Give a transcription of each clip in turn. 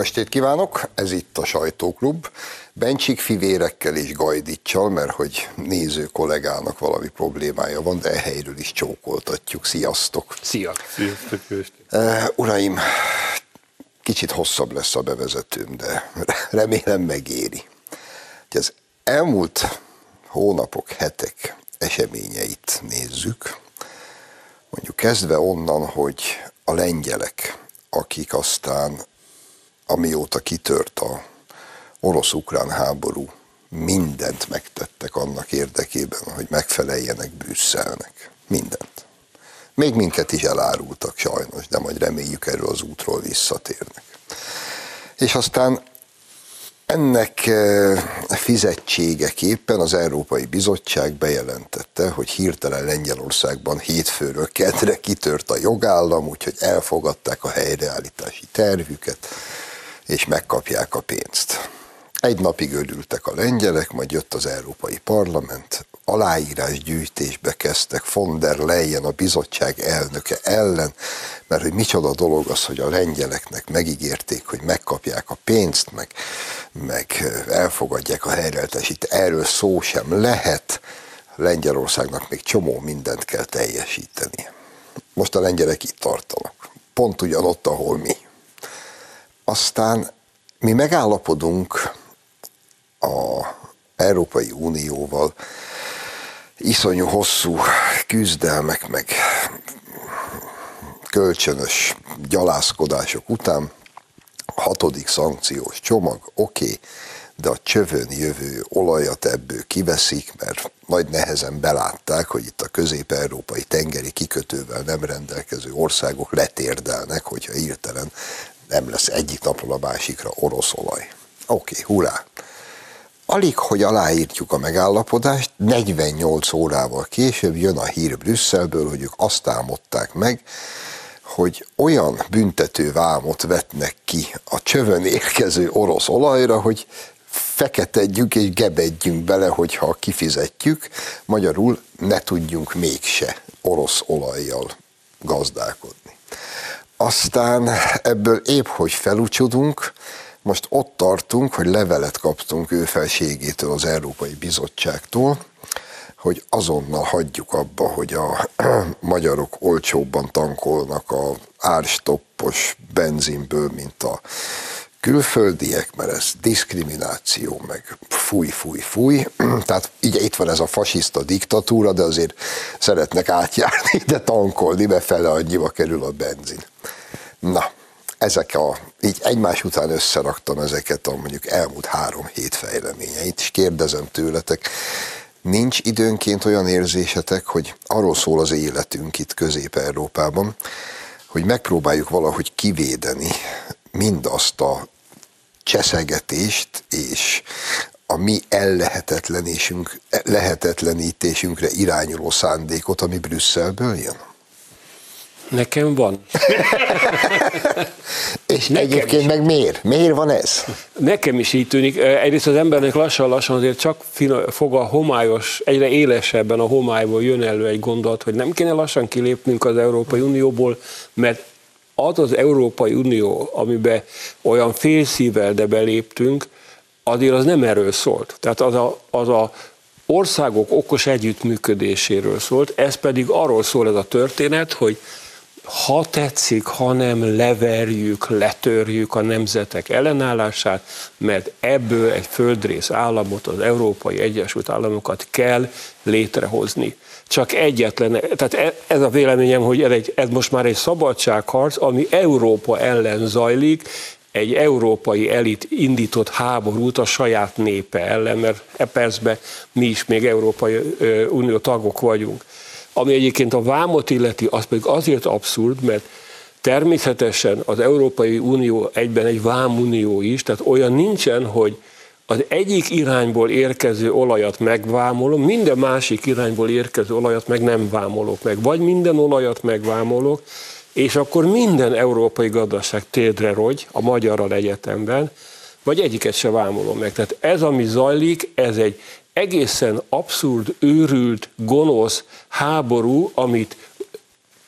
estét kívánok! Ez itt a Sajtóklub. Bencsik fivérekkel és Gajdicsal, mert hogy néző kollégának valami problémája van, de e helyről is csókoltatjuk. Sziasztok! Szia! Sziasztok, Uh, uraim, kicsit hosszabb lesz a bevezetőm, de remélem megéri. Az elmúlt hónapok, hetek eseményeit nézzük, mondjuk kezdve onnan, hogy a lengyelek, akik aztán amióta kitört a orosz-ukrán háború, mindent megtettek annak érdekében, hogy megfeleljenek Brüsszelnek. Mindent. Még minket is elárultak sajnos, de majd reméljük erről az útról visszatérnek. És aztán ennek eh, fizetségeképpen az Európai Bizottság bejelentette, hogy hirtelen Lengyelországban hétfőről kedre kitört a jogállam, úgyhogy elfogadták a helyreállítási tervüket, és megkapják a pénzt. Egy napig örültek a lengyelek, majd jött az Európai Parlament, aláírásgyűjtésbe kezdtek von der Leyen, a bizottság elnöke ellen, mert hogy micsoda dolog az, hogy a lengyeleknek megígérték, hogy megkapják a pénzt, meg, meg elfogadják a helyreállítást. Erről szó sem lehet. Lengyelországnak még csomó mindent kell teljesíteni. Most a lengyelek itt tartanak. Pont ugyanott, ahol mi. Aztán mi megállapodunk a Európai Unióval. Iszonyú hosszú küzdelmek, meg kölcsönös gyalászkodások után, hatodik szankciós csomag, oké, okay, de a csövön jövő olajat ebből kiveszik, mert nagy nehezen belátták, hogy itt a közép-európai tengeri kikötővel nem rendelkező országok letérdelnek, hogyha hirtelen nem lesz egyik napról a másikra orosz olaj. Oké, okay, hurrá! Alig, hogy aláírtjuk a megállapodást, 48 órával később jön a hír Brüsszelből, hogy ők azt álmodták meg, hogy olyan büntető vámot vetnek ki a csövön érkező orosz olajra, hogy feketedjünk és gebedjünk bele, hogyha kifizetjük, magyarul ne tudjunk mégse orosz olajjal gazdálkodni. Aztán ebből épp hogy felúcsudunk, most ott tartunk, hogy levelet kaptunk ő felségétől az Európai Bizottságtól, hogy azonnal hagyjuk abba, hogy a magyarok olcsóbban tankolnak a árstoppos benzinből, mint a külföldiek, mert ez diszkrimináció, meg fúj, fúj, fúj. Tehát így itt van ez a fasiszta diktatúra, de azért szeretnek átjárni, de tankolni, befele annyiba kerül a benzin. Na, ezek a, így egymás után összeraktam ezeket a mondjuk elmúlt három hét fejleményeit, és kérdezem tőletek, nincs időnként olyan érzésetek, hogy arról szól az életünk itt Közép-Európában, hogy megpróbáljuk valahogy kivédeni mindazt a cseszegetést és a mi ellehetetlenítésünkre irányuló szándékot, ami Brüsszelből jön? Nekem van. És Nekem egyébként is. meg miért? Miért van ez? Nekem is így tűnik. Egyrészt az embernek lassan-lassan azért csak fog a homályos, egyre élesebben a homályból jön elő egy gondolat, hogy nem kéne lassan kilépnünk az Európai Unióból, mert az az Európai Unió, amiben olyan félszívvel de beléptünk, azért az nem erről szólt. Tehát az a, az a országok okos együttműködéséről szólt, ez pedig arról szól ez a történet, hogy ha tetszik, ha nem leverjük, letörjük a nemzetek ellenállását, mert ebből egy földrész államot, az Európai Egyesült Államokat kell létrehozni. Csak egyetlen, tehát e, ez a véleményem, hogy ez, egy, ez most már egy szabadságharc, ami Európa ellen zajlik, egy európai elit indított háborút a saját népe ellen, mert e percben mi is még Európai Unió tagok vagyunk. Ami egyébként a vámot illeti, az pedig azért abszurd, mert természetesen az Európai Unió egyben egy vámunió is, tehát olyan nincsen, hogy az egyik irányból érkező olajat megvámolom, minden másik irányból érkező olajat meg nem vámolok meg. Vagy minden olajat megvámolok, és akkor minden európai gazdaság térdre rogy a Magyarral egyetemben, vagy egyiket se vámolom meg. Tehát ez, ami zajlik, ez egy egészen abszurd, őrült, gonosz háború, amit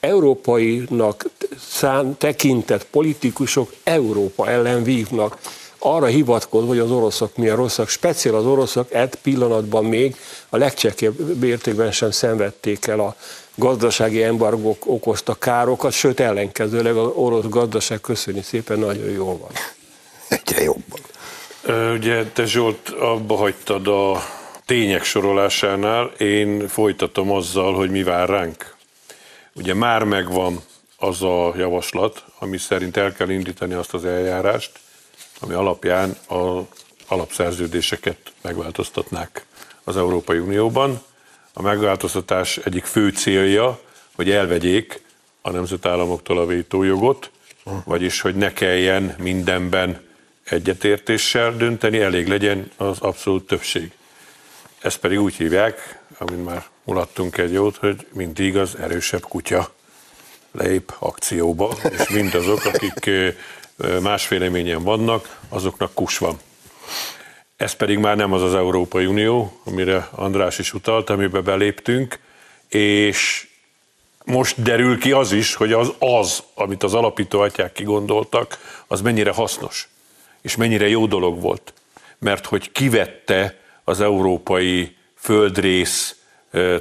európainak szán tekintett politikusok Európa ellen vívnak arra hivatkozva, hogy az oroszok milyen rosszak, speciál az oroszok egy pillanatban még a legcsekébb mértékben sem szenvedték el a gazdasági embargók okozta károkat, sőt ellenkezőleg az orosz gazdaság köszöni szépen nagyon jól van. Egyre jobban. Ugye te Zsolt abba hagytad a tények sorolásánál, én folytatom azzal, hogy mi vár ránk. Ugye már megvan az a javaslat, ami szerint el kell indítani azt az eljárást, ami alapján az alapszerződéseket megváltoztatnák az Európai Unióban. A megváltoztatás egyik fő célja, hogy elvegyék a nemzetállamoktól a vétójogot, vagyis hogy ne kelljen mindenben egyetértéssel dönteni, elég legyen az abszolút többség. Ezt pedig úgy hívják, amint már mulattunk egy jót, hogy mindig az erősebb kutya lép akcióba, és mindazok, akik más véleményen vannak, azoknak kus van. Ez pedig már nem az az Európai Unió, amire András is utalt, amibe beléptünk, és most derül ki az is, hogy az, az amit az alapító atyák kigondoltak, az mennyire hasznos, és mennyire jó dolog volt. Mert hogy kivette az európai földrész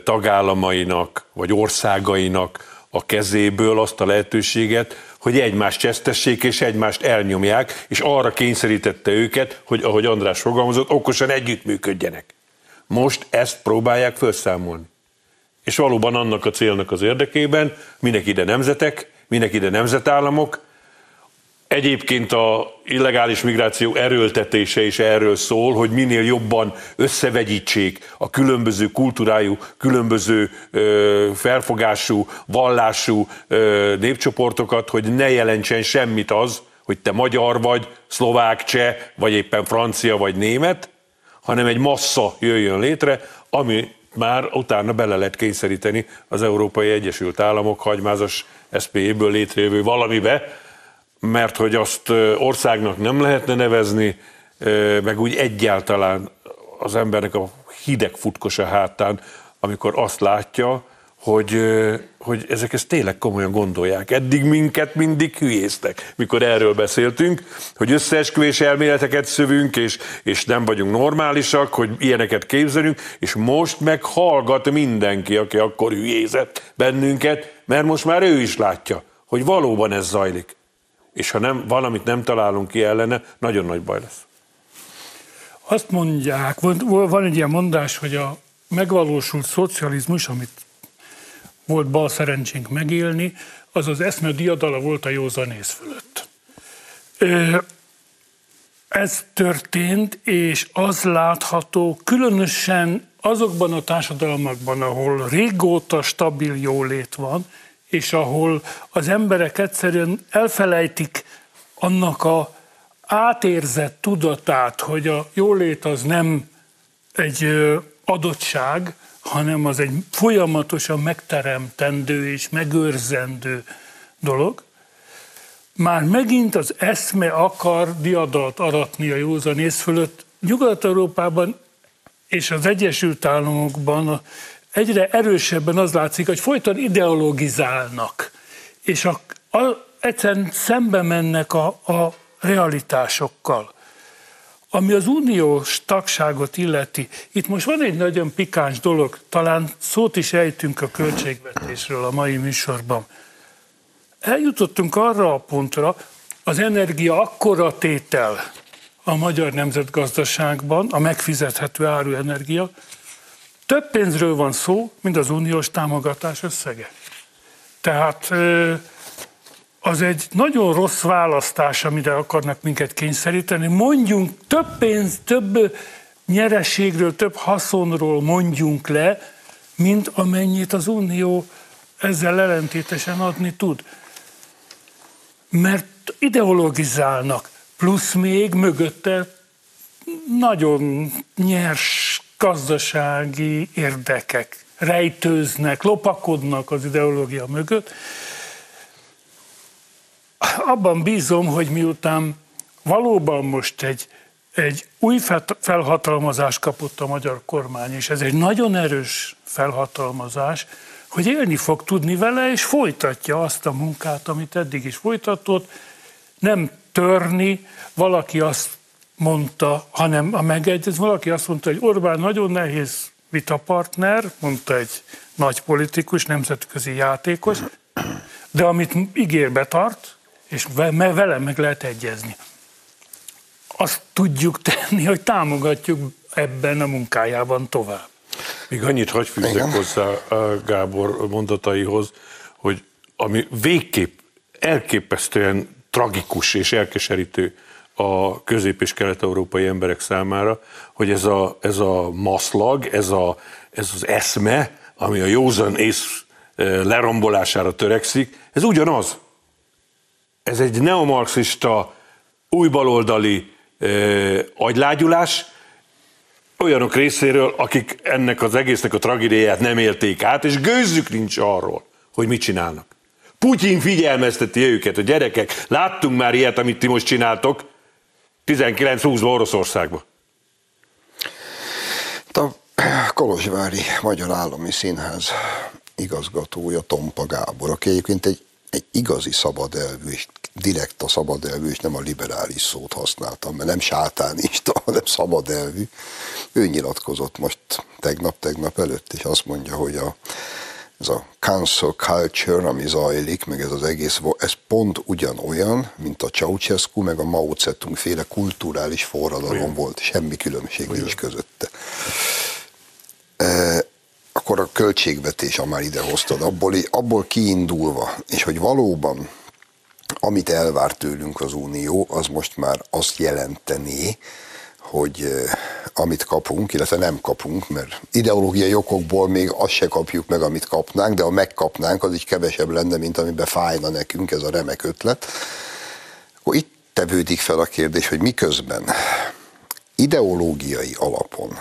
tagállamainak, vagy országainak a kezéből azt a lehetőséget, hogy egymást csesztessék és egymást elnyomják, és arra kényszerítette őket, hogy ahogy András fogalmazott, okosan együttműködjenek. Most ezt próbálják felszámolni. És valóban annak a célnak az érdekében, minek ide nemzetek, minek ide nemzetállamok, Egyébként a illegális migráció erőltetése is erről szól, hogy minél jobban összevegyítsék a különböző kultúrájú, különböző ö, felfogású, vallású ö, népcsoportokat, hogy ne jelentsen semmit az, hogy te magyar vagy, szlovák, cseh, vagy éppen francia, vagy német, hanem egy massza jöjjön létre, ami már utána bele lehet kényszeríteni az Európai Egyesült Államok hagymázas SPE-ből létrejövő valamibe, mert hogy azt országnak nem lehetne nevezni, meg úgy egyáltalán az embernek a hideg futkos hátán, amikor azt látja, hogy, hogy ezek ezt tényleg komolyan gondolják. Eddig minket mindig hülyéztek, mikor erről beszéltünk, hogy összeesküvés elméleteket szövünk, és, és nem vagyunk normálisak, hogy ilyeneket képzelünk, és most meg hallgat mindenki, aki akkor hülyézett bennünket, mert most már ő is látja, hogy valóban ez zajlik és ha nem, valamit nem találunk ki ellene, nagyon nagy baj lesz. Azt mondják, van egy ilyen mondás, hogy a megvalósult szocializmus, amit volt bal szerencsénk megélni, az az eszme diadala volt a józanész fölött. Ez történt, és az látható, különösen azokban a társadalmakban, ahol régóta stabil jólét van, és ahol az emberek egyszerűen elfelejtik annak a átérzett tudatát, hogy a jólét az nem egy adottság, hanem az egy folyamatosan megteremtendő és megőrzendő dolog. Már megint az eszme akar diadalt aratni a józanész fölött. Nyugat-Európában és az Egyesült Államokban egyre erősebben az látszik, hogy folyton ideologizálnak, és a, a, egyszerűen szembe mennek a, a realitásokkal. Ami az uniós tagságot illeti, itt most van egy nagyon pikáns dolog, talán szót is ejtünk a költségvetésről a mai műsorban. Eljutottunk arra a pontra, az energia akkora tétel a magyar nemzetgazdaságban, a megfizethető áru energia, több pénzről van szó, mint az uniós támogatás összege. Tehát az egy nagyon rossz választás, amire akarnak minket kényszeríteni. Mondjunk több pénz, több nyereségről, több haszonról mondjunk le, mint amennyit az Unió ezzel ellentétesen adni tud. Mert ideologizálnak, plusz még mögötte nagyon nyers gazdasági érdekek rejtőznek, lopakodnak az ideológia mögött. Abban bízom, hogy miután valóban most egy, egy új felhatalmazást kapott a magyar kormány, és ez egy nagyon erős felhatalmazás, hogy élni fog tudni vele, és folytatja azt a munkát, amit eddig is folytatott, nem törni, valaki azt mondta, hanem a megegyez, valaki azt mondta, hogy Orbán nagyon nehéz vitapartner, mondta egy nagy politikus, nemzetközi játékos, de amit ígér betart, és vele meg lehet egyezni. Azt tudjuk tenni, hogy támogatjuk ebben a munkájában tovább. Még annyit hagy fűzzek hozzá Gábor mondataihoz, hogy ami végképp elképesztően tragikus és elkeserítő a közép- és kelet-európai emberek számára, hogy ez a, ez a maszlag, ez, a, ez az eszme, ami a józan ész lerombolására törekszik, ez ugyanaz. Ez egy neomarxista, újbaloldali agylágyulás, olyanok részéről, akik ennek az egésznek a tragédiáját nem élték át, és gőzzük nincs arról, hogy mit csinálnak. Putyin figyelmezteti őket, a gyerekek, láttunk már ilyet, amit ti most csináltok, 19-20 Oroszországban. A Kolozsvári Magyar Állami Színház igazgatója Tompa Gábor, aki egyébként egy, egy igazi szabad elvű, és direkt a szabad elvű, és nem a liberális szót használtam, mert nem sátánista, hanem szabad elvű. Ő nyilatkozott most tegnap-tegnap előtt, és azt mondja, hogy a, ez a cancel culture, ami zajlik, meg ez az egész, ez pont ugyanolyan, mint a Ceausescu, meg a Mao Zedong féle kulturális forradalom Olyan. volt, semmi különbség Olyan. nincs közötte. E, akkor a költségvetés, ha már idehoztad, abból, abból kiindulva, és hogy valóban amit elvár tőlünk az Unió, az most már azt jelenteni, hogy eh, amit kapunk, illetve nem kapunk, mert ideológiai okokból még azt se kapjuk meg, amit kapnánk, de ha megkapnánk, az így kevesebb lenne, mint amiben fájna nekünk ez a remek ötlet. Akkor itt tevődik fel a kérdés, hogy miközben ideológiai alapon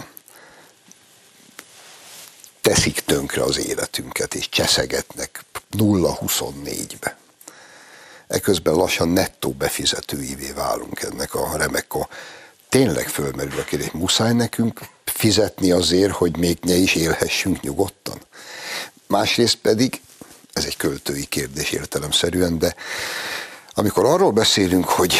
teszik tönkre az életünket, és cseszegetnek 0-24-be. Eközben lassan nettó befizetőivé válunk ennek a remek a tényleg fölmerül a kérdés, muszáj nekünk fizetni azért, hogy még ne is élhessünk nyugodtan. Másrészt pedig, ez egy költői kérdés értelemszerűen, de amikor arról beszélünk, hogy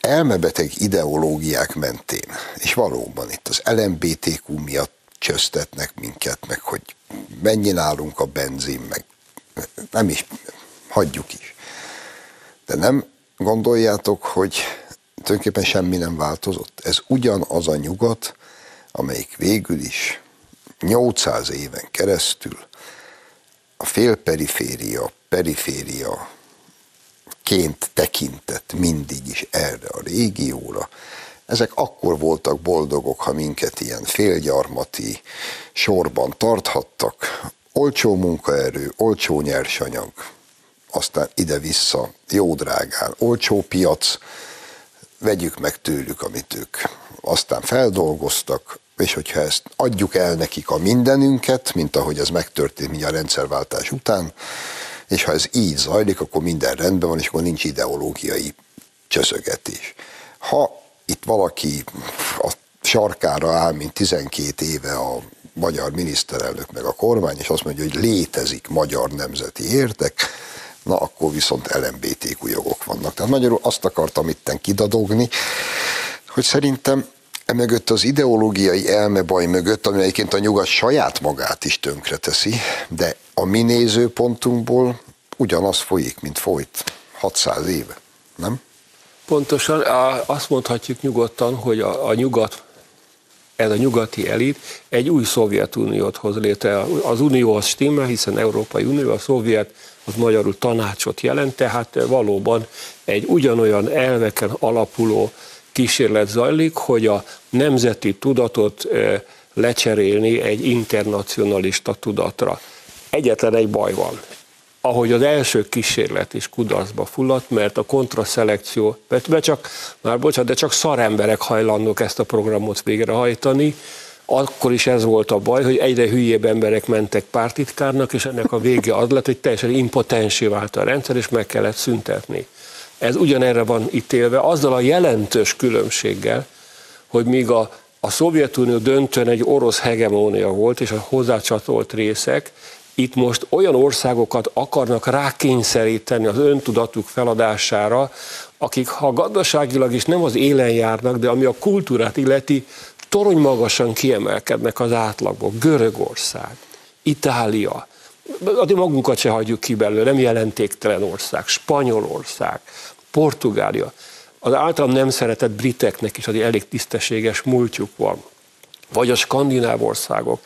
elmebeteg ideológiák mentén, és valóban itt az LMBTQ miatt csöztetnek minket, meg hogy mennyi nálunk a benzin, meg nem is, hagyjuk is. De nem gondoljátok, hogy tulajdonképpen semmi nem változott. Ez ugyanaz a nyugat, amelyik végül is 800 éven keresztül a félperiféria, periféria ként tekintett mindig is erre a régióra. Ezek akkor voltak boldogok, ha minket ilyen félgyarmati sorban tarthattak. Olcsó munkaerő, olcsó nyersanyag, aztán ide-vissza, jó drágán, olcsó piac, vegyük meg tőlük, amit ők aztán feldolgoztak, és hogyha ezt adjuk el nekik a mindenünket, mint ahogy ez megtörtént a rendszerváltás után, és ha ez így zajlik, akkor minden rendben van, és akkor nincs ideológiai csöszögetés. Ha itt valaki a sarkára áll, mint 12 éve a magyar miniszterelnök meg a kormány, és azt mondja, hogy létezik magyar nemzeti értek, na akkor viszont LMBTQ jogok vannak. Tehát magyarul azt akartam itten kidadogni, hogy szerintem emögött az ideológiai elmebaj mögött, ami egyébként a nyugat saját magát is tönkreteszi, de a mi nézőpontunkból ugyanaz folyik, mint folyt 600 éve, nem? Pontosan, azt mondhatjuk nyugodtan, hogy a, a nyugat ez a nyugati elit egy új Szovjetuniót hoz létre. Az unió az stimmel, hiszen Európai Unió, a szovjet az magyarul tanácsot jelent, tehát valóban egy ugyanolyan elveken alapuló kísérlet zajlik, hogy a nemzeti tudatot lecserélni egy internacionalista tudatra. Egyetlen egy baj van. Ahogy az első kísérlet is kudarcba fulladt, mert a kontraszelekció, mert csak, már bocsánat, de csak szaremberek hajlandók ezt a programot végrehajtani, akkor is ez volt a baj, hogy egyre hülyébb emberek mentek pártitkárnak, és ennek a vége az lett, hogy teljesen impotensé vált a rendszer, és meg kellett szüntetni. Ez ugyanerre van ítélve, azzal a jelentős különbséggel, hogy míg a, a Szovjetunió döntően egy orosz hegemónia volt, és a hozzácsatolt részek itt most olyan országokat akarnak rákényszeríteni az öntudatuk feladására, akik ha gazdaságilag is nem az élen járnak, de ami a kultúrát illeti, torony magasan kiemelkednek az átlagból. Görögország, Itália, addig magunkat se hagyjuk ki belőle, nem jelentéktelen ország, Spanyolország, Portugália. Az általam nem szeretett briteknek is azért elég tisztességes múltjuk van. Vagy a skandináv országok.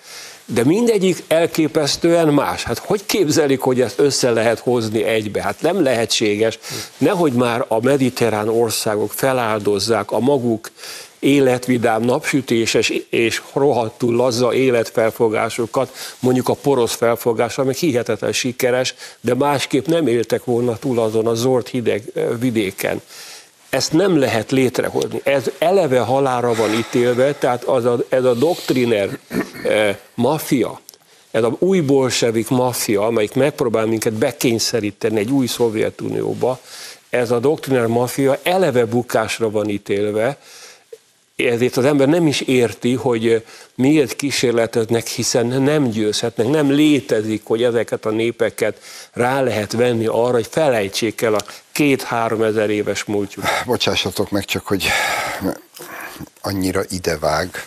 De mindegyik elképesztően más. Hát hogy képzelik, hogy ezt össze lehet hozni egybe? Hát nem lehetséges. Nehogy már a mediterrán országok feláldozzák a maguk életvidám, napsütéses és rohadtul lazza életfelfogásokat, mondjuk a porosz felfogásra, meg hihetetlen sikeres, de másképp nem éltek volna túl azon a zord hideg vidéken. Ezt nem lehet létrehozni. Ez eleve halára van ítélve, tehát az a, ez a doktriner eh, maffia, ez a új bolsevik maffia, amelyik megpróbál minket bekényszeríteni egy új Szovjetunióba, ez a doktriner maffia eleve bukásra van ítélve, ezért az ember nem is érti, hogy miért kísérleteznek, hiszen nem győzhetnek, nem létezik, hogy ezeket a népeket rá lehet venni arra, hogy felejtsék el a két-három ezer éves múltjuk. Bocsássatok meg csak, hogy annyira idevág,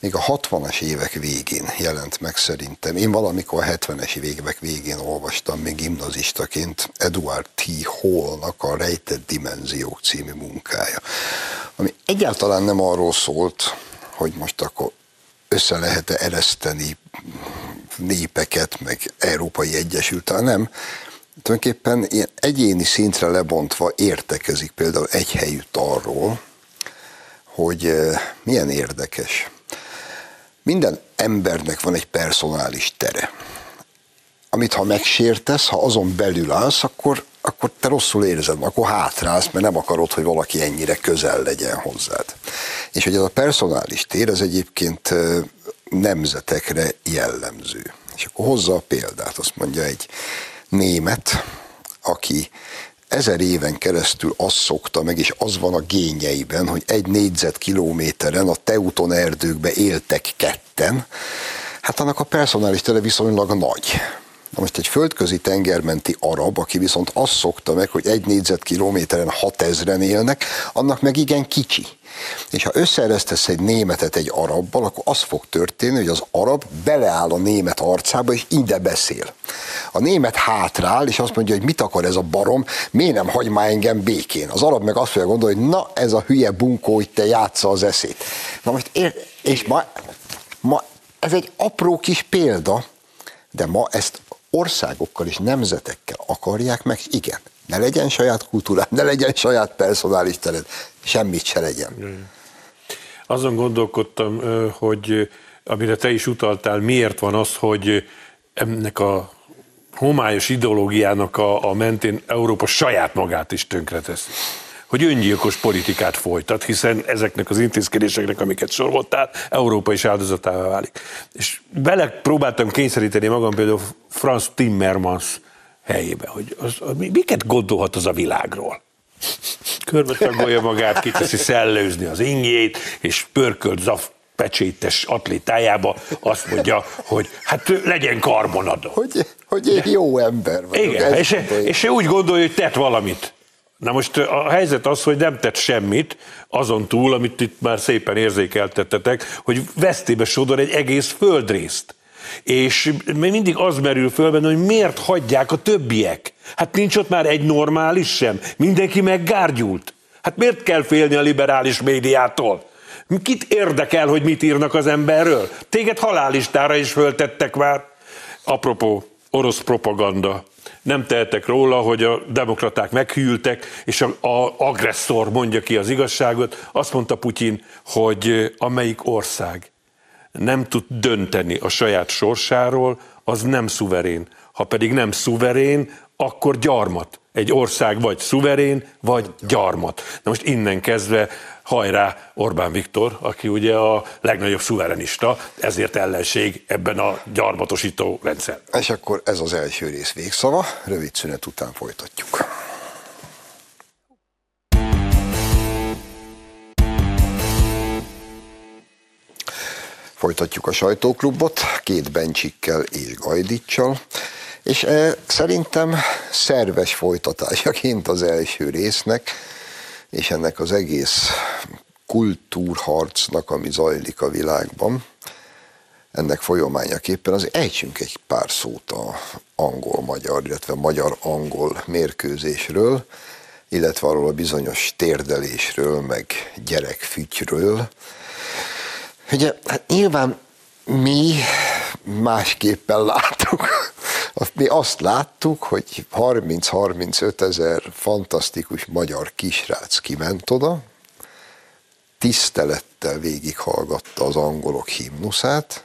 még a 60-as évek végén jelent meg szerintem. Én valamikor a 70-es évek végén olvastam még gimnazistaként Eduard T. Hallnak a Rejtett Dimenziók című munkája, ami egyáltalán nem arról szólt, hogy most akkor össze lehet-e ereszteni népeket, meg Európai Egyesült, nem. Tulajdonképpen ilyen egyéni szintre lebontva értekezik például egy helyütt arról, hogy eh, milyen érdekes, minden embernek van egy personális tere. Amit ha megsértesz, ha azon belül állsz, akkor, akkor te rosszul érzed, akkor hátrálsz, mert nem akarod, hogy valaki ennyire közel legyen hozzád. És hogy ez a personális tér, ez egyébként nemzetekre jellemző. És akkor hozza a példát, azt mondja egy német, aki ezer éven keresztül azt szokta meg, és az van a gényeiben, hogy egy négyzetkilométeren a Teuton erdőkbe éltek ketten, hát annak a personális tere viszonylag nagy. Most egy földközi tengermenti arab, aki viszont azt szokta meg, hogy egy négyzetkilométeren 6000-en élnek, annak meg igen kicsi. És ha összeeresztesz egy németet egy arabbal, akkor az fog történni, hogy az arab beleáll a német arcába, és ide beszél. A német hátrál, és azt mondja, hogy mit akar ez a barom, miért nem hagy már engem békén. Az arab meg azt fogja gondolni, hogy na, ez a hülye bunkó, hogy te játsza az eszét. Na most, ér, és ma, ma ez egy apró kis példa, de ma ezt országokkal és nemzetekkel akarják meg, igen, ne legyen saját kultúrát, ne legyen saját personális tered, semmit se legyen. Azon gondolkodtam, hogy amire te is utaltál, miért van az, hogy ennek a homályos ideológiának a, a mentén Európa saját magát is tönkreteszi hogy öngyilkos politikát folytat, hiszen ezeknek az intézkedéseknek, amiket soroltál, Európa is áldozatává válik. És bele próbáltam kényszeríteni magam például Franz Timmermans helyébe, hogy az, az, miket gondolhat az a világról? Körbe magát, kiteszi szellőzni az ingjét, és pörkölt zaf pecsétes atlétájába azt mondja, hogy hát legyen karbonadó. Hogy, hogy én jó ember vagyok. Igen, és, és ő úgy gondolja, hogy tett valamit. Na most a helyzet az, hogy nem tett semmit, azon túl, amit itt már szépen érzékeltettetek, hogy vesztébe sodor egy egész földrészt. És mindig az merül föl benne, hogy miért hagyják a többiek. Hát nincs ott már egy normális sem. Mindenki meggárgyult. Hát miért kell félni a liberális médiától? Kit érdekel, hogy mit írnak az emberről? Téged halálistára is föltettek már. Apropó, orosz propaganda nem tehetek róla, hogy a demokraták meghűltek, és a, a agresszor mondja ki az igazságot. Azt mondta Putyin, hogy amelyik ország nem tud dönteni a saját sorsáról, az nem szuverén. Ha pedig nem szuverén, akkor gyarmat. Egy ország vagy szuverén, vagy gyarmat. Na most innen kezdve hajrá Orbán Viktor, aki ugye a legnagyobb szuverenista, ezért ellenség ebben a gyarmatosító rendszer. És akkor ez az első rész végszava, rövid szünet után folytatjuk. Folytatjuk a sajtóklubot, két Bencsikkel és Gajdicsal, és e, szerintem szerves folytatásaként az első résznek, és ennek az egész kultúrharcnak, ami zajlik a világban, ennek folyamányaképpen az ejtsünk egy pár szót a angol-magyar, illetve magyar-angol mérkőzésről, illetve arról a bizonyos térdelésről, meg gyerekfütyről. Ugye, hát nyilván mi másképpen láttuk. Mi azt láttuk, hogy 30-35 ezer fantasztikus magyar kisrác kiment oda, tisztelettel végighallgatta az angolok himnuszát,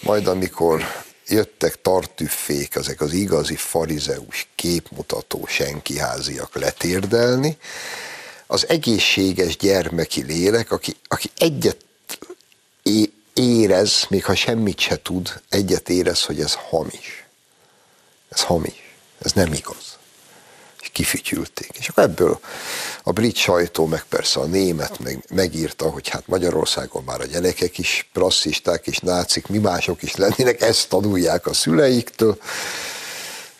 majd amikor jöttek tartüffék, ezek az igazi farizeus, képmutató senkiháziak letérdelni, az egészséges gyermeki lélek, aki, aki egyet érez, még ha semmit se tud, egyet érez, hogy ez hamis. Ez hamis. Ez nem igaz kifütyülték. És akkor ebből a brit sajtó, meg persze a német meg, megírta, hogy hát Magyarországon már a gyerekek is rasszisták és nácik, mi mások is lennének, ezt tanulják a szüleiktől.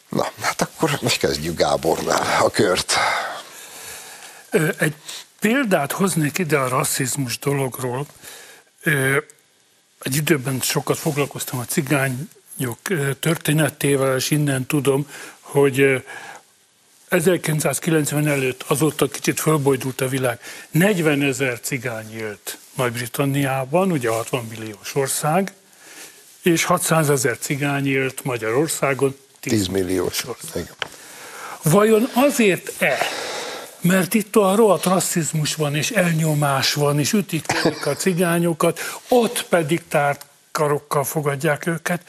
Na, hát akkor most kezdjük Gábornál a kört. Egy példát hoznék ide a rasszizmus dologról. Egy időben sokat foglalkoztam a cigányok történetével, és innen tudom, hogy 1990 előtt azóta kicsit fölbojdult a világ. 40 ezer cigány élt Nagy-Britanniában, ugye 60 milliós ország, és 600 ezer cigány élt Magyarországon, 10, 10 milliós ország. Vajon azért-e, mert itt a rohadt rasszizmus van, és elnyomás van, és ütik a cigányokat, ott pedig tárt karokkal fogadják őket,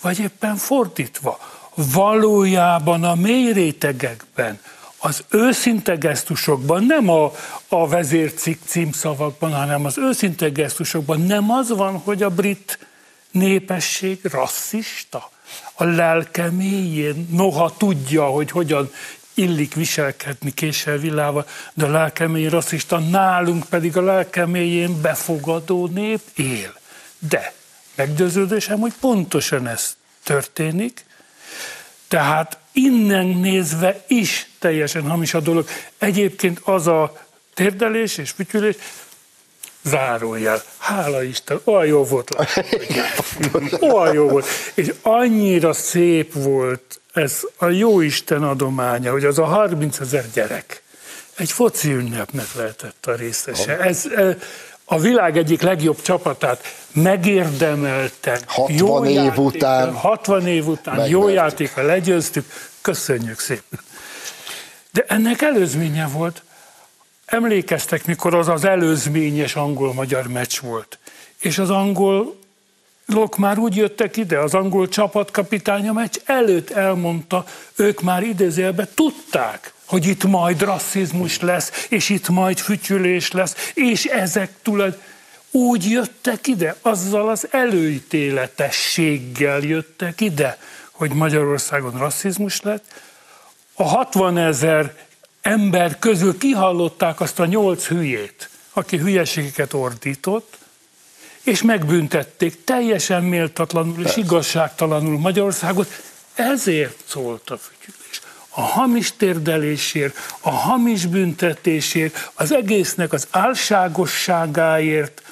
vagy éppen fordítva, valójában a mély rétegekben, az őszinte gesztusokban, nem a, a vezércikk címszavakban, hanem az őszinte gesztusokban nem az van, hogy a brit népesség rasszista? A lelke mélyén, noha tudja, hogy hogyan illik viselkedni késsel vilával, de a lelke mélyén rasszista, nálunk pedig a lelke mélyén befogadó nép él. De meggyőződésem, hogy pontosan ez történik, tehát innen nézve is teljesen hamis a dolog. Egyébként az a térdelés és fütyülés, zárójel. Hála Isten, olyan jó volt Olyan jó volt. És annyira szép volt ez a jó Isten adománya, hogy az a 30 ezer gyerek egy foci ünnepnek lehetett a részese. Ez, a világ egyik legjobb csapatát megérdemelten, 60 jó év játékkal, után, 60 év után megvertük. jó játékkal legyőztük, köszönjük szépen. De ennek előzménye volt, emlékeztek, mikor az az előzményes angol-magyar meccs volt, és az angol Lok már úgy jöttek ide, az angol csapatkapitány a meccs előtt elmondta, ők már idézőjelben tudták, hogy itt majd rasszizmus lesz, és itt majd fütyülés lesz, és ezek tulajdonképpen úgy jöttek ide, azzal az előítéletességgel jöttek ide, hogy Magyarországon rasszizmus lett. A 60 ezer ember közül kihallották azt a nyolc hülyét, aki hülyeségeket ordított, és megbüntették teljesen méltatlanul és igazságtalanul Magyarországot. Ezért szólt a fütyülés a hamis térdelésért, a hamis büntetésért, az egésznek az álságosságáért,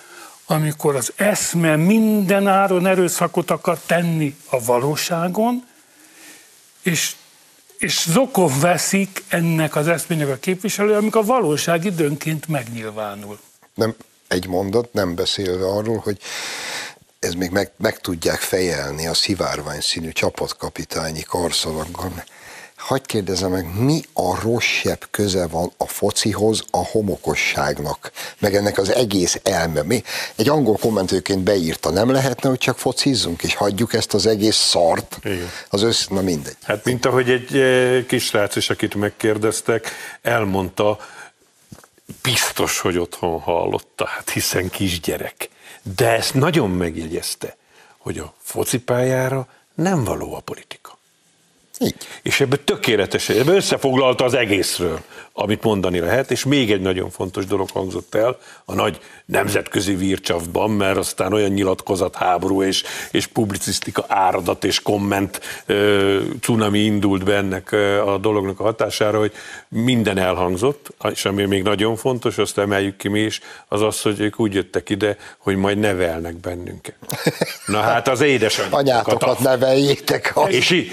amikor az eszme minden áron erőszakot akar tenni a valóságon, és, és zokon veszik ennek az eszmének a képviselő, amikor a valóság időnként megnyilvánul. Nem, egy mondat, nem beszélve arról, hogy ez még meg, meg tudják fejelni a szivárvány színű csapatkapitányi karszalagon hagyd kérdezem meg, mi a rosszabb köze van a focihoz, a homokosságnak, meg ennek az egész elme. Mi? Egy angol kommentőként beírta, nem lehetne, hogy csak focizzunk, és hagyjuk ezt az egész szart? Igen. Az össz, na mindegy. Hát mint ahogy egy eh, kisrác is, akit megkérdeztek, elmondta, biztos, hogy otthon hallotta, hát hiszen kisgyerek. De ezt nagyon megjegyezte, hogy a focipályára nem való a politika. Így. És ebből tökéletes, ebből összefoglalta az egészről. Amit mondani lehet, és még egy nagyon fontos dolog hangzott el a nagy nemzetközi vircsavban, mert aztán olyan nyilatkozat, háború és, és publicisztika áradat és komment ö, cunami indult be ennek a dolognak a hatására, hogy minden elhangzott, és ami még nagyon fontos, azt emeljük ki mi is, az az, hogy ők úgy jöttek ide, hogy majd nevelnek bennünket. Na hát az édesanyjukat. Anyátokat neveljétek. És, és,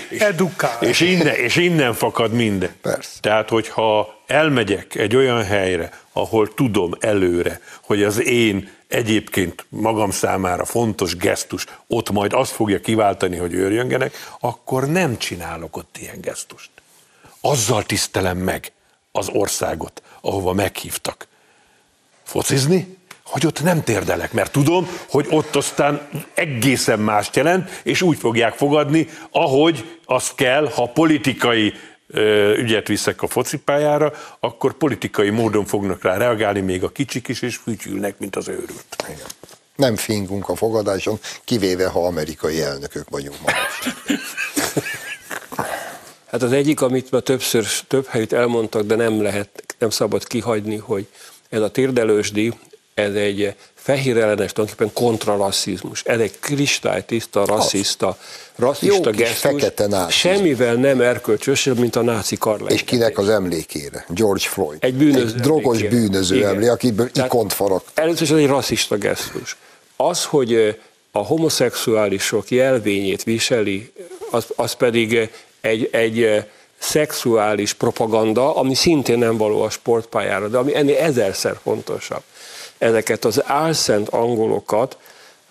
és, innen, és innen fakad minden. Persze. Tehát, hogyha elmegyek egy olyan helyre, ahol tudom előre, hogy az én egyébként magam számára fontos gesztus ott majd azt fogja kiváltani, hogy őrjöngenek, akkor nem csinálok ott ilyen gesztust. Azzal tisztelem meg az országot, ahova meghívtak. Focizni? hogy ott nem térdelek, mert tudom, hogy ott aztán egészen mást jelent, és úgy fogják fogadni, ahogy azt kell, ha politikai ügyet viszek a focipályára, akkor politikai módon fognak rá reagálni még a kicsik is, és fütyülnek, mint az őrült. Igen. Nem fingunk a fogadáson, kivéve, ha amerikai elnökök vagyunk ma. Hát az egyik, amit már többször, több helyt elmondtak, de nem lehet, nem szabad kihagyni, hogy ez a térdelősdi, ez egy fehér ellenes tulajdonképpen kontrarasszizmus. Ez egy kristálytiszta, rasszista, rasszista gesztus. fekete náci. Semmivel nem erkölcsösebb, mint a náci karlás. És kinek az emlékére? George Floyd. Egy bűnöző egy drogos emlékére. bűnöző emlé, akiből Tehát ikont farag. Először is ez egy rasszista gesztus. Az, hogy a homoszexuálisok jelvényét viseli, az, az pedig egy, egy szexuális propaganda, ami szintén nem való a sportpályára, de ami ennél ezerszer fontosabb ezeket az álszent angolokat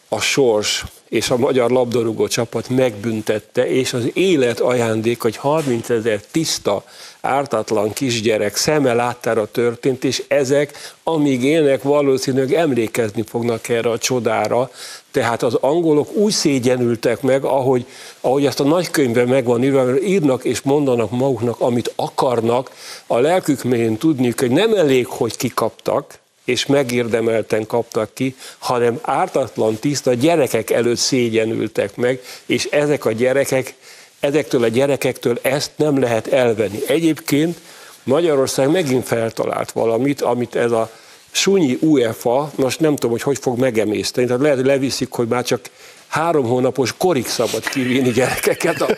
a sors és a magyar labdarúgó csapat megbüntette, és az élet ajándék, hogy 30 ezer tiszta, ártatlan kisgyerek szeme láttára történt, és ezek, amíg élnek, valószínűleg emlékezni fognak erre a csodára. Tehát az angolok úgy szégyenültek meg, ahogy, ahogy ezt a nagykönyvben megvan írva, írnak és mondanak maguknak, amit akarnak, a lelkük mélyén tudniuk, hogy nem elég, hogy kikaptak, és megérdemelten kaptak ki, hanem ártatlan, tiszta gyerekek előtt szégyenültek meg, és ezek a gyerekek, ezektől a gyerekektől ezt nem lehet elvenni. Egyébként Magyarország megint feltalált valamit, amit ez a sunyi UEFA, most nem tudom, hogy hogy fog megemészteni, tehát lehet, hogy leviszik, hogy már csak három hónapos korig szabad kivinni gyerekeket a,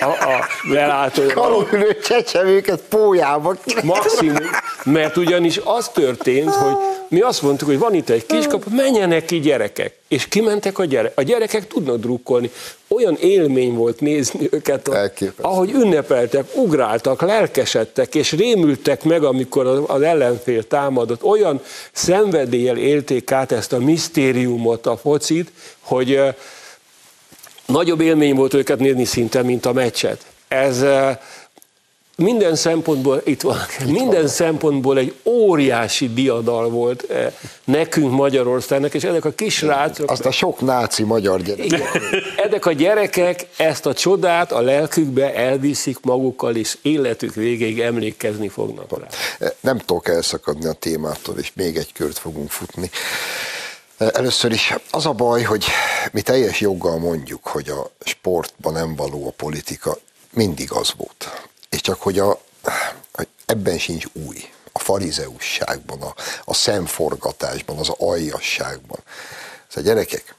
a, a lelátóba. Kalóülő csecsemőket pójába. Maximum, mert ugyanis az történt, hogy mi azt mondtuk, hogy van itt egy kiskap, menjenek ki gyerekek. És kimentek a gyerekek. A gyerekek tudnak drukkolni. Olyan élmény volt nézni őket, Elképesztő. ahogy ünnepeltek, ugráltak, lelkesedtek, és rémültek meg, amikor az ellenfél támadott. Olyan szenvedéllyel élték át ezt a misztériumot, a focit, hogy nagyobb élmény volt őket nézni szinte, mint a meccset. Ez minden szempontból, itt van, minden szempontból egy óriási diadal volt nekünk Magyarországnak, és ezek a kis rácok... Azt a sok náci magyar gyerek. Ezek a gyerekek ezt a csodát a lelkükbe elviszik magukkal, és életük végéig emlékezni fognak rá. Nem tudok elszakadni a témától, és még egy kört fogunk futni. Először is az a baj, hogy mi teljes joggal mondjuk, hogy a sportban nem való a politika, mindig az volt. És csak hogy, a, ebben sincs új. A farizeusságban, a, a szemforgatásban, az aljasságban. Szóval gyerekek,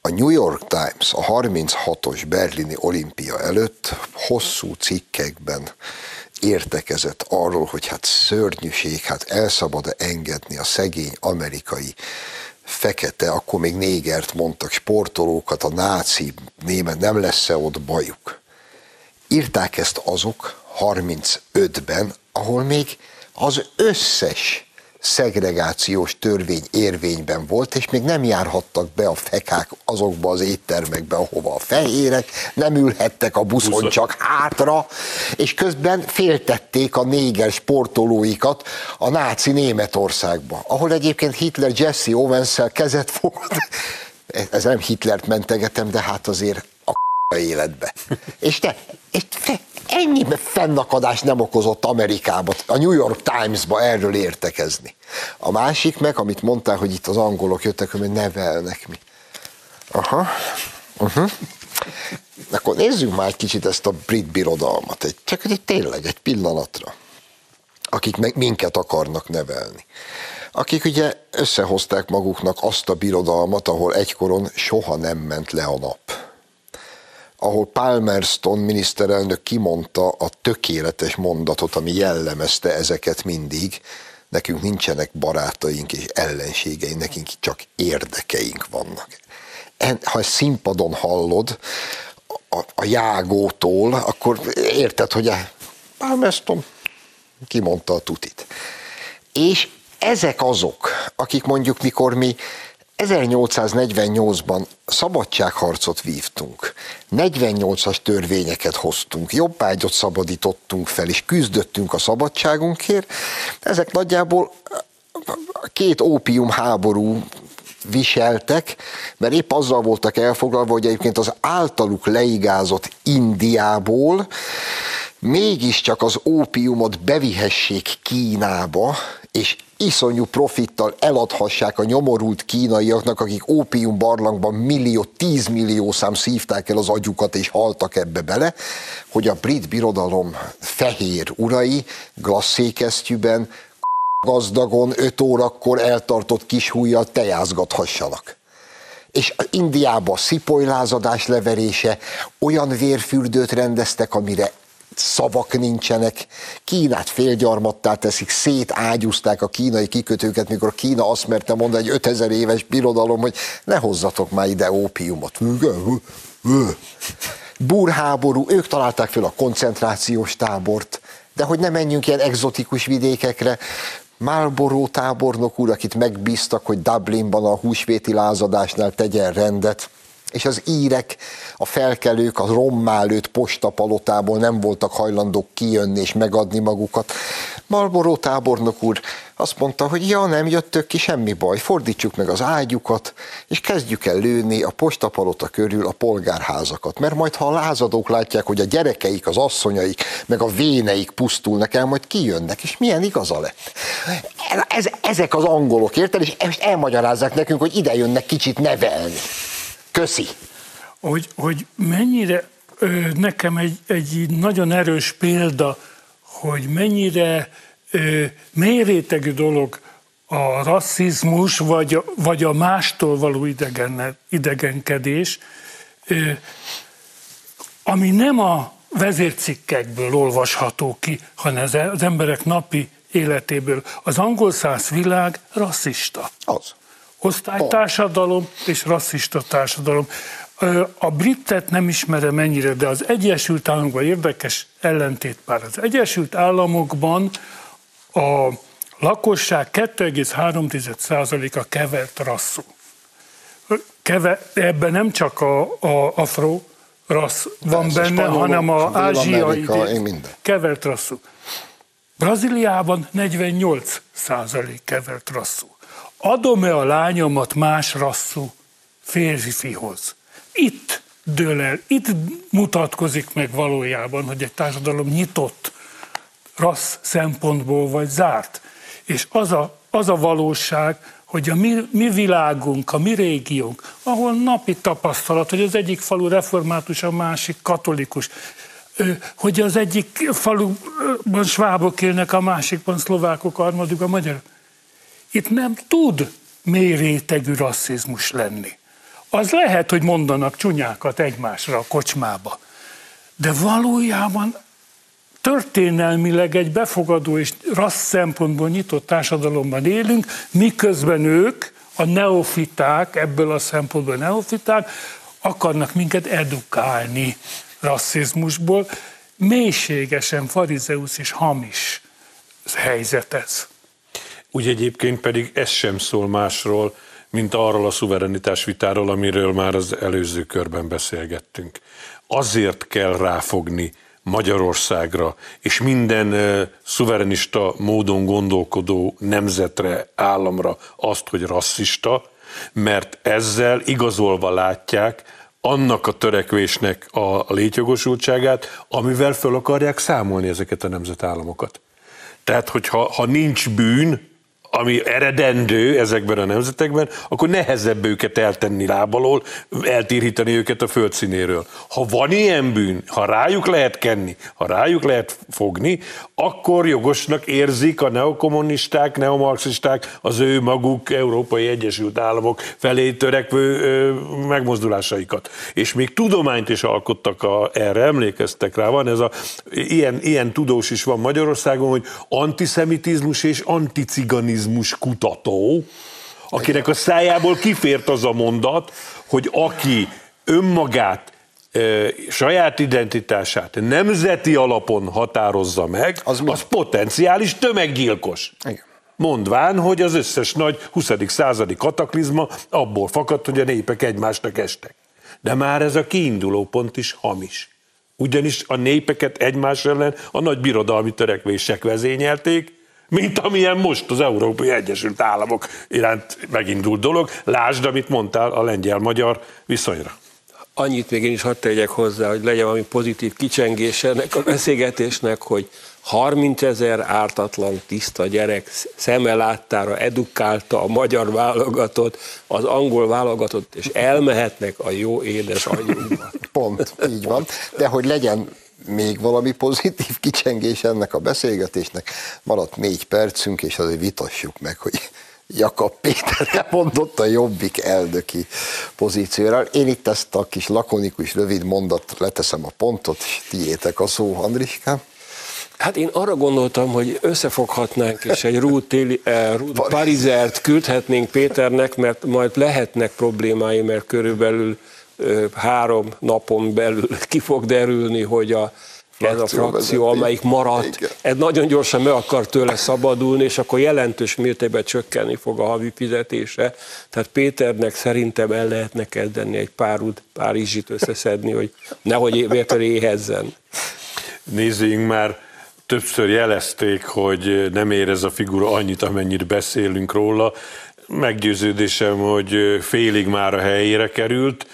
a New York Times a 36-os berlini olimpia előtt hosszú cikkekben értekezett arról, hogy hát szörnyűség, hát elszabad engedni a szegény amerikai fekete, akkor még négert mondtak, sportolókat, a náci német, nem lesz-e ott bajuk. Írták ezt azok 35-ben, ahol még az összes szegregációs törvény érvényben volt, és még nem járhattak be a fekák azokba az éttermekbe, ahova a fehérek, nem ülhettek a buszon Buszon. csak hátra, és közben féltették a néger sportolóikat a náci Németországba, ahol egyébként Hitler Jesse owens kezet fogott. Ez nem Hitlert mentegetem, de hát azért a életbe. És te, és te ennyi fennakadást nem okozott Amerikába, a New York Times-ba erről értekezni. A másik meg, amit mondtál, hogy itt az angolok jöttek, hogy nevelnek mi. Aha. Uh-huh. Akkor nézzük már egy kicsit ezt a brit birodalmat, egy, csak egy tényleg egy pillanatra. akik meg minket akarnak nevelni. Akik ugye összehozták maguknak azt a birodalmat, ahol egykoron soha nem ment le a nap ahol Palmerston miniszterelnök kimondta a tökéletes mondatot, ami jellemezte ezeket mindig, nekünk nincsenek barátaink és ellenségeink, nekünk csak érdekeink vannak. Ha ezt színpadon hallod, a, a jágótól, akkor érted, hogy Palmerston kimondta a tutit. És ezek azok, akik mondjuk mikor mi 1848-ban szabadságharcot vívtunk, 48-as törvényeket hoztunk, jobbágyot szabadítottunk fel, és küzdöttünk a szabadságunkért. Ezek nagyjából két ópium háború viseltek, mert épp azzal voltak elfoglalva, hogy egyébként az általuk leigázott Indiából mégiscsak az ópiumot bevihessék Kínába, és iszonyú profittal eladhassák a nyomorult kínaiaknak, akik ópium barlangban millió, tízmillió szám szívták el az agyukat és haltak ebbe bele, hogy a brit birodalom fehér urai glasszékesztyűben gazdagon öt órakor eltartott kis hújjal tejázgathassanak és Indiába szipolylázadás leverése, olyan vérfürdőt rendeztek, amire szavak nincsenek, Kínát félgyarmattá teszik, szétágyúzták a kínai kikötőket, mikor Kína azt merte mondani, egy 5000 éves birodalom, hogy ne hozzatok már ide ópiumot. Burháború, ők találták fel a koncentrációs tábort, de hogy ne menjünk ilyen egzotikus vidékekre, Marlboro tábornok úr, akit megbíztak, hogy Dublinban a húsvéti lázadásnál tegyen rendet, és az írek, a felkelők a rommálőt postapalotából nem voltak hajlandók kijönni és megadni magukat. Marlboro tábornok úr azt mondta, hogy ja, nem jöttök ki, semmi baj, fordítsuk meg az ágyukat, és kezdjük el lőni a postapalota körül a polgárházakat, mert majd ha a lázadók látják, hogy a gyerekeik, az asszonyaik, meg a véneik pusztulnak el, majd kijönnek, és milyen igaza lett. Ez, ezek az angolok, érted? És elmagyarázzák nekünk, hogy ide jönnek kicsit nevelni. Köszi. Hogy, hogy mennyire nekem egy, egy nagyon erős példa, hogy mennyire ö, mélyrétegű dolog a rasszizmus, vagy a, vagy a mástól való idegen, idegenkedés, ö, ami nem a vezércikkekből olvasható ki, hanem az emberek napi életéből. Az angol száz világ rasszista. Az osztálytársadalom és rasszista társadalom. A britet nem ismerem mennyire, de az Egyesült Államokban érdekes ellentét pár. Az Egyesült Államokban a lakosság 2,3%-a kevert rasszú. Keve, ebben nem csak a, a afro rassz van Persze, benne, hanem a ázsiai kevert rasszú. Brazíliában 48 százalék kevert rasszú adom-e a lányomat más rasszú férfihoz? Itt dől el, itt mutatkozik meg valójában, hogy egy társadalom nyitott rassz szempontból vagy zárt. És az a, az a valóság, hogy a mi, mi világunk, a mi régiónk, ahol napi tapasztalat, hogy az egyik falu református, a másik katolikus, hogy az egyik faluban svábok élnek, a másikban szlovákok, a a magyarok. Itt nem tud mély rétegű rasszizmus lenni. Az lehet, hogy mondanak csúnyákat egymásra a kocsmába, de valójában történelmileg egy befogadó és rassz szempontból nyitott társadalomban élünk, miközben ők, a neofiták, ebből a szempontból neofiták, akarnak minket edukálni rasszizmusból. Mélységesen farizeus és hamis helyzet ez. Úgy egyébként pedig ez sem szól másról, mint arról a szuverenitás vitáról, amiről már az előző körben beszélgettünk. Azért kell ráfogni Magyarországra és minden uh, szuverenista módon gondolkodó nemzetre, államra azt, hogy rasszista, mert ezzel igazolva látják annak a törekvésnek a létjogosultságát, amivel föl akarják számolni ezeket a nemzetállamokat. Tehát, hogyha ha nincs bűn, ami eredendő ezekben a nemzetekben, akkor nehezebb őket eltenni lábalól, eltírítani őket a földszínéről. Ha van ilyen bűn, ha rájuk lehet kenni, ha rájuk lehet fogni, akkor jogosnak érzik a neokommunisták, neomarxisták az ő maguk Európai Egyesült Államok felé törekvő megmozdulásaikat. És még tudományt is alkottak a, erre, emlékeztek rá, van ez a, ilyen, ilyen tudós is van Magyarországon, hogy antiszemitizmus és anticiganizmus kutató, akinek a szájából kifért az a mondat, hogy aki önmagát saját identitását nemzeti alapon határozza meg, az, az potenciális tömeggyilkos. Igen. Mondván, hogy az összes nagy 20. századi kataklizma abból fakadt, hogy a népek egymásnak estek. De már ez a kiinduló pont is hamis. Ugyanis a népeket egymás ellen a nagy birodalmi törekvések vezényelték, mint amilyen most az Európai Egyesült Államok iránt megindult dolog. Lásd, amit mondtál a lengyel-magyar viszonyra. Annyit még én is hadd tegyek hozzá, hogy legyen valami pozitív kicsengés ennek a beszélgetésnek, hogy 30 ezer ártatlan, tiszta gyerek szeme láttára edukálta a magyar válogatott, az angol válogatott, és elmehetnek a jó édes anyunkba. Pont, így van. De hogy legyen még valami pozitív kicsengés ennek a beszélgetésnek, maradt négy percünk, és azért vitassuk meg, hogy Jakab Péter mondott a jobbik elnöki pozícióra. Én itt ezt a kis lakonikus, rövid mondat leteszem a pontot, és tiétek a szó, Andriskám. Hát én arra gondoltam, hogy összefoghatnánk, és egy téli, eh, Ruth Parizert küldhetnénk Péternek, mert majd lehetnek problémái, mert körülbelül három napon belül ki fog derülni, hogy a ez a frakció, amelyik maradt, Igen. ez nagyon gyorsan meg akar tőle szabadulni, és akkor jelentős mértékben csökkenni fog a havi fizetése. Tehát Péternek szerintem el lehetne kezdeni egy párud Párizsit összeszedni, hogy nehogy Péter éhezzen. Nézzünk már, többször jelezték, hogy nem ér ez a figura annyit, amennyit beszélünk róla. Meggyőződésem, hogy félig már a helyére került.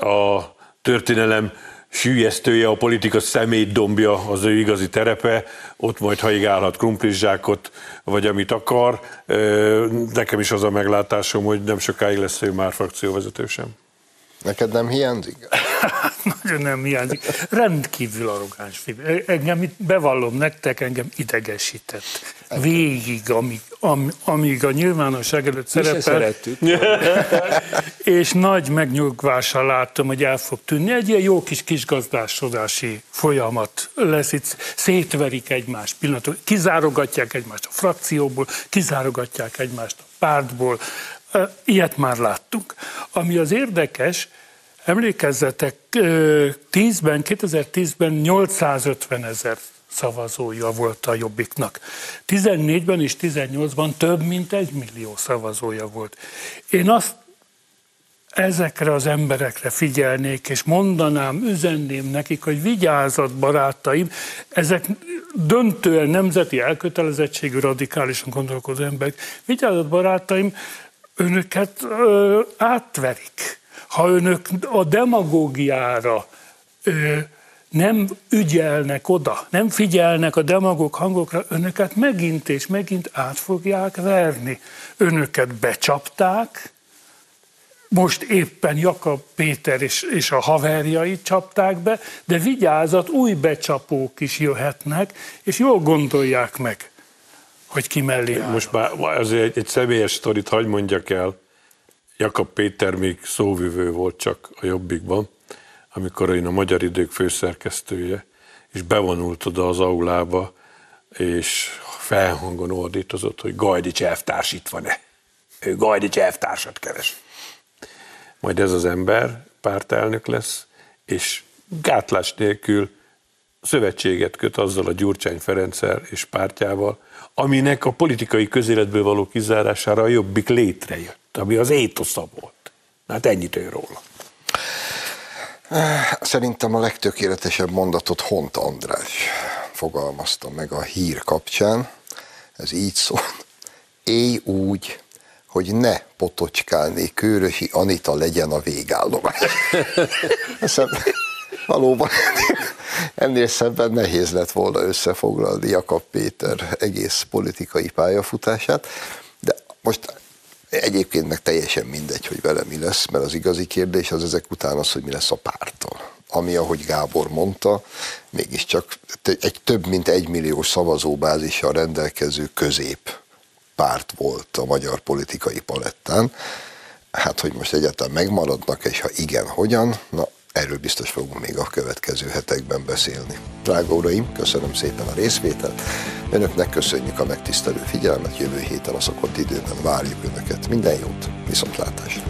A történelem sűjesztője, a politika szemét dombja az ő igazi terepe, ott majd haigálhat krumplizsákot, vagy amit akar. Nekem is az a meglátásom, hogy nem sokáig lesz ő már frakcióvezető sem. Neked nem hiányzik? Nagyon nem hiányzik. Rendkívül arrogáns film. Engem itt bevallom nektek, engem idegesített. Végig, amíg, am, amíg a nyilvánosság előtt szerepel. és nagy megnyugvással láttam, hogy el fog tűnni. Egy ilyen jó kis kisgazdásodási folyamat lesz itt. Szétverik egymást pillanatok, kizárogatják egymást a frakcióból, kizárogatják egymást a pártból. Ilyet már láttunk. Ami az érdekes, emlékezzetek, 10-ben, 2010-ben 850 ezer szavazója volt a Jobbiknak. 14-ben és 18-ban több mint egy millió szavazója volt. Én azt ezekre az emberekre figyelnék, és mondanám, üzenném nekik, hogy vigyázat, barátaim, ezek döntően nemzeti elkötelezettségű, radikálisan gondolkozó emberek. Vigyázat, barátaim, önöket ö, átverik. Ha önök a demagógiára ö, nem ügyelnek oda, nem figyelnek a demagóg hangokra, önöket megint és megint át fogják verni. Önöket becsapták, most éppen Jakab Péter és, és a haverjait csapták be, de vigyázat, új becsapók is jöhetnek, és jól gondolják meg hogy ki mellé állnak. Most már azért egy, egy személyes sztorit hagy mondjak el. Jakab Péter még szóvivő volt csak a Jobbikban, amikor én a Magyar Idők főszerkesztője, és bevonult oda az aulába, és felhangon ordítozott, hogy Gajdics elvtárs itt van-e. Ő Gajdics elvtársat keres. Majd ez az ember pártelnök lesz, és gátlás nélkül szövetséget köt azzal a Gyurcsány Ferenccel és pártjával, aminek a politikai közéletből való kizárására a jobbik létrejött, ami az étosza volt. Hát ennyit ő róla. Szerintem a legtökéletesebb mondatot Hont András fogalmazta meg a hír kapcsán. Ez így szól. Éj úgy, hogy ne potocskálné Kőrösi Anita legyen a végállomás. valóban ennél szebben nehéz lett volna összefoglalni Jakab Péter egész politikai pályafutását, most egyébként meg teljesen mindegy, hogy vele mi lesz, mert az igazi kérdés az ezek után az, hogy mi lesz a párttal. Ami, ahogy Gábor mondta, mégiscsak egy több mint egy millió szavazóbázissal rendelkező közép párt volt a magyar politikai palettán. Hát, hogy most egyáltalán megmaradnak, és ha igen, hogyan, na Erről biztos fogunk még a következő hetekben beszélni. Drága uraim, köszönöm szépen a részvételt. Önöknek köszönjük a megtisztelő figyelmet. Jövő héten a szokott időben várjuk Önöket. Minden jót, viszontlátásra!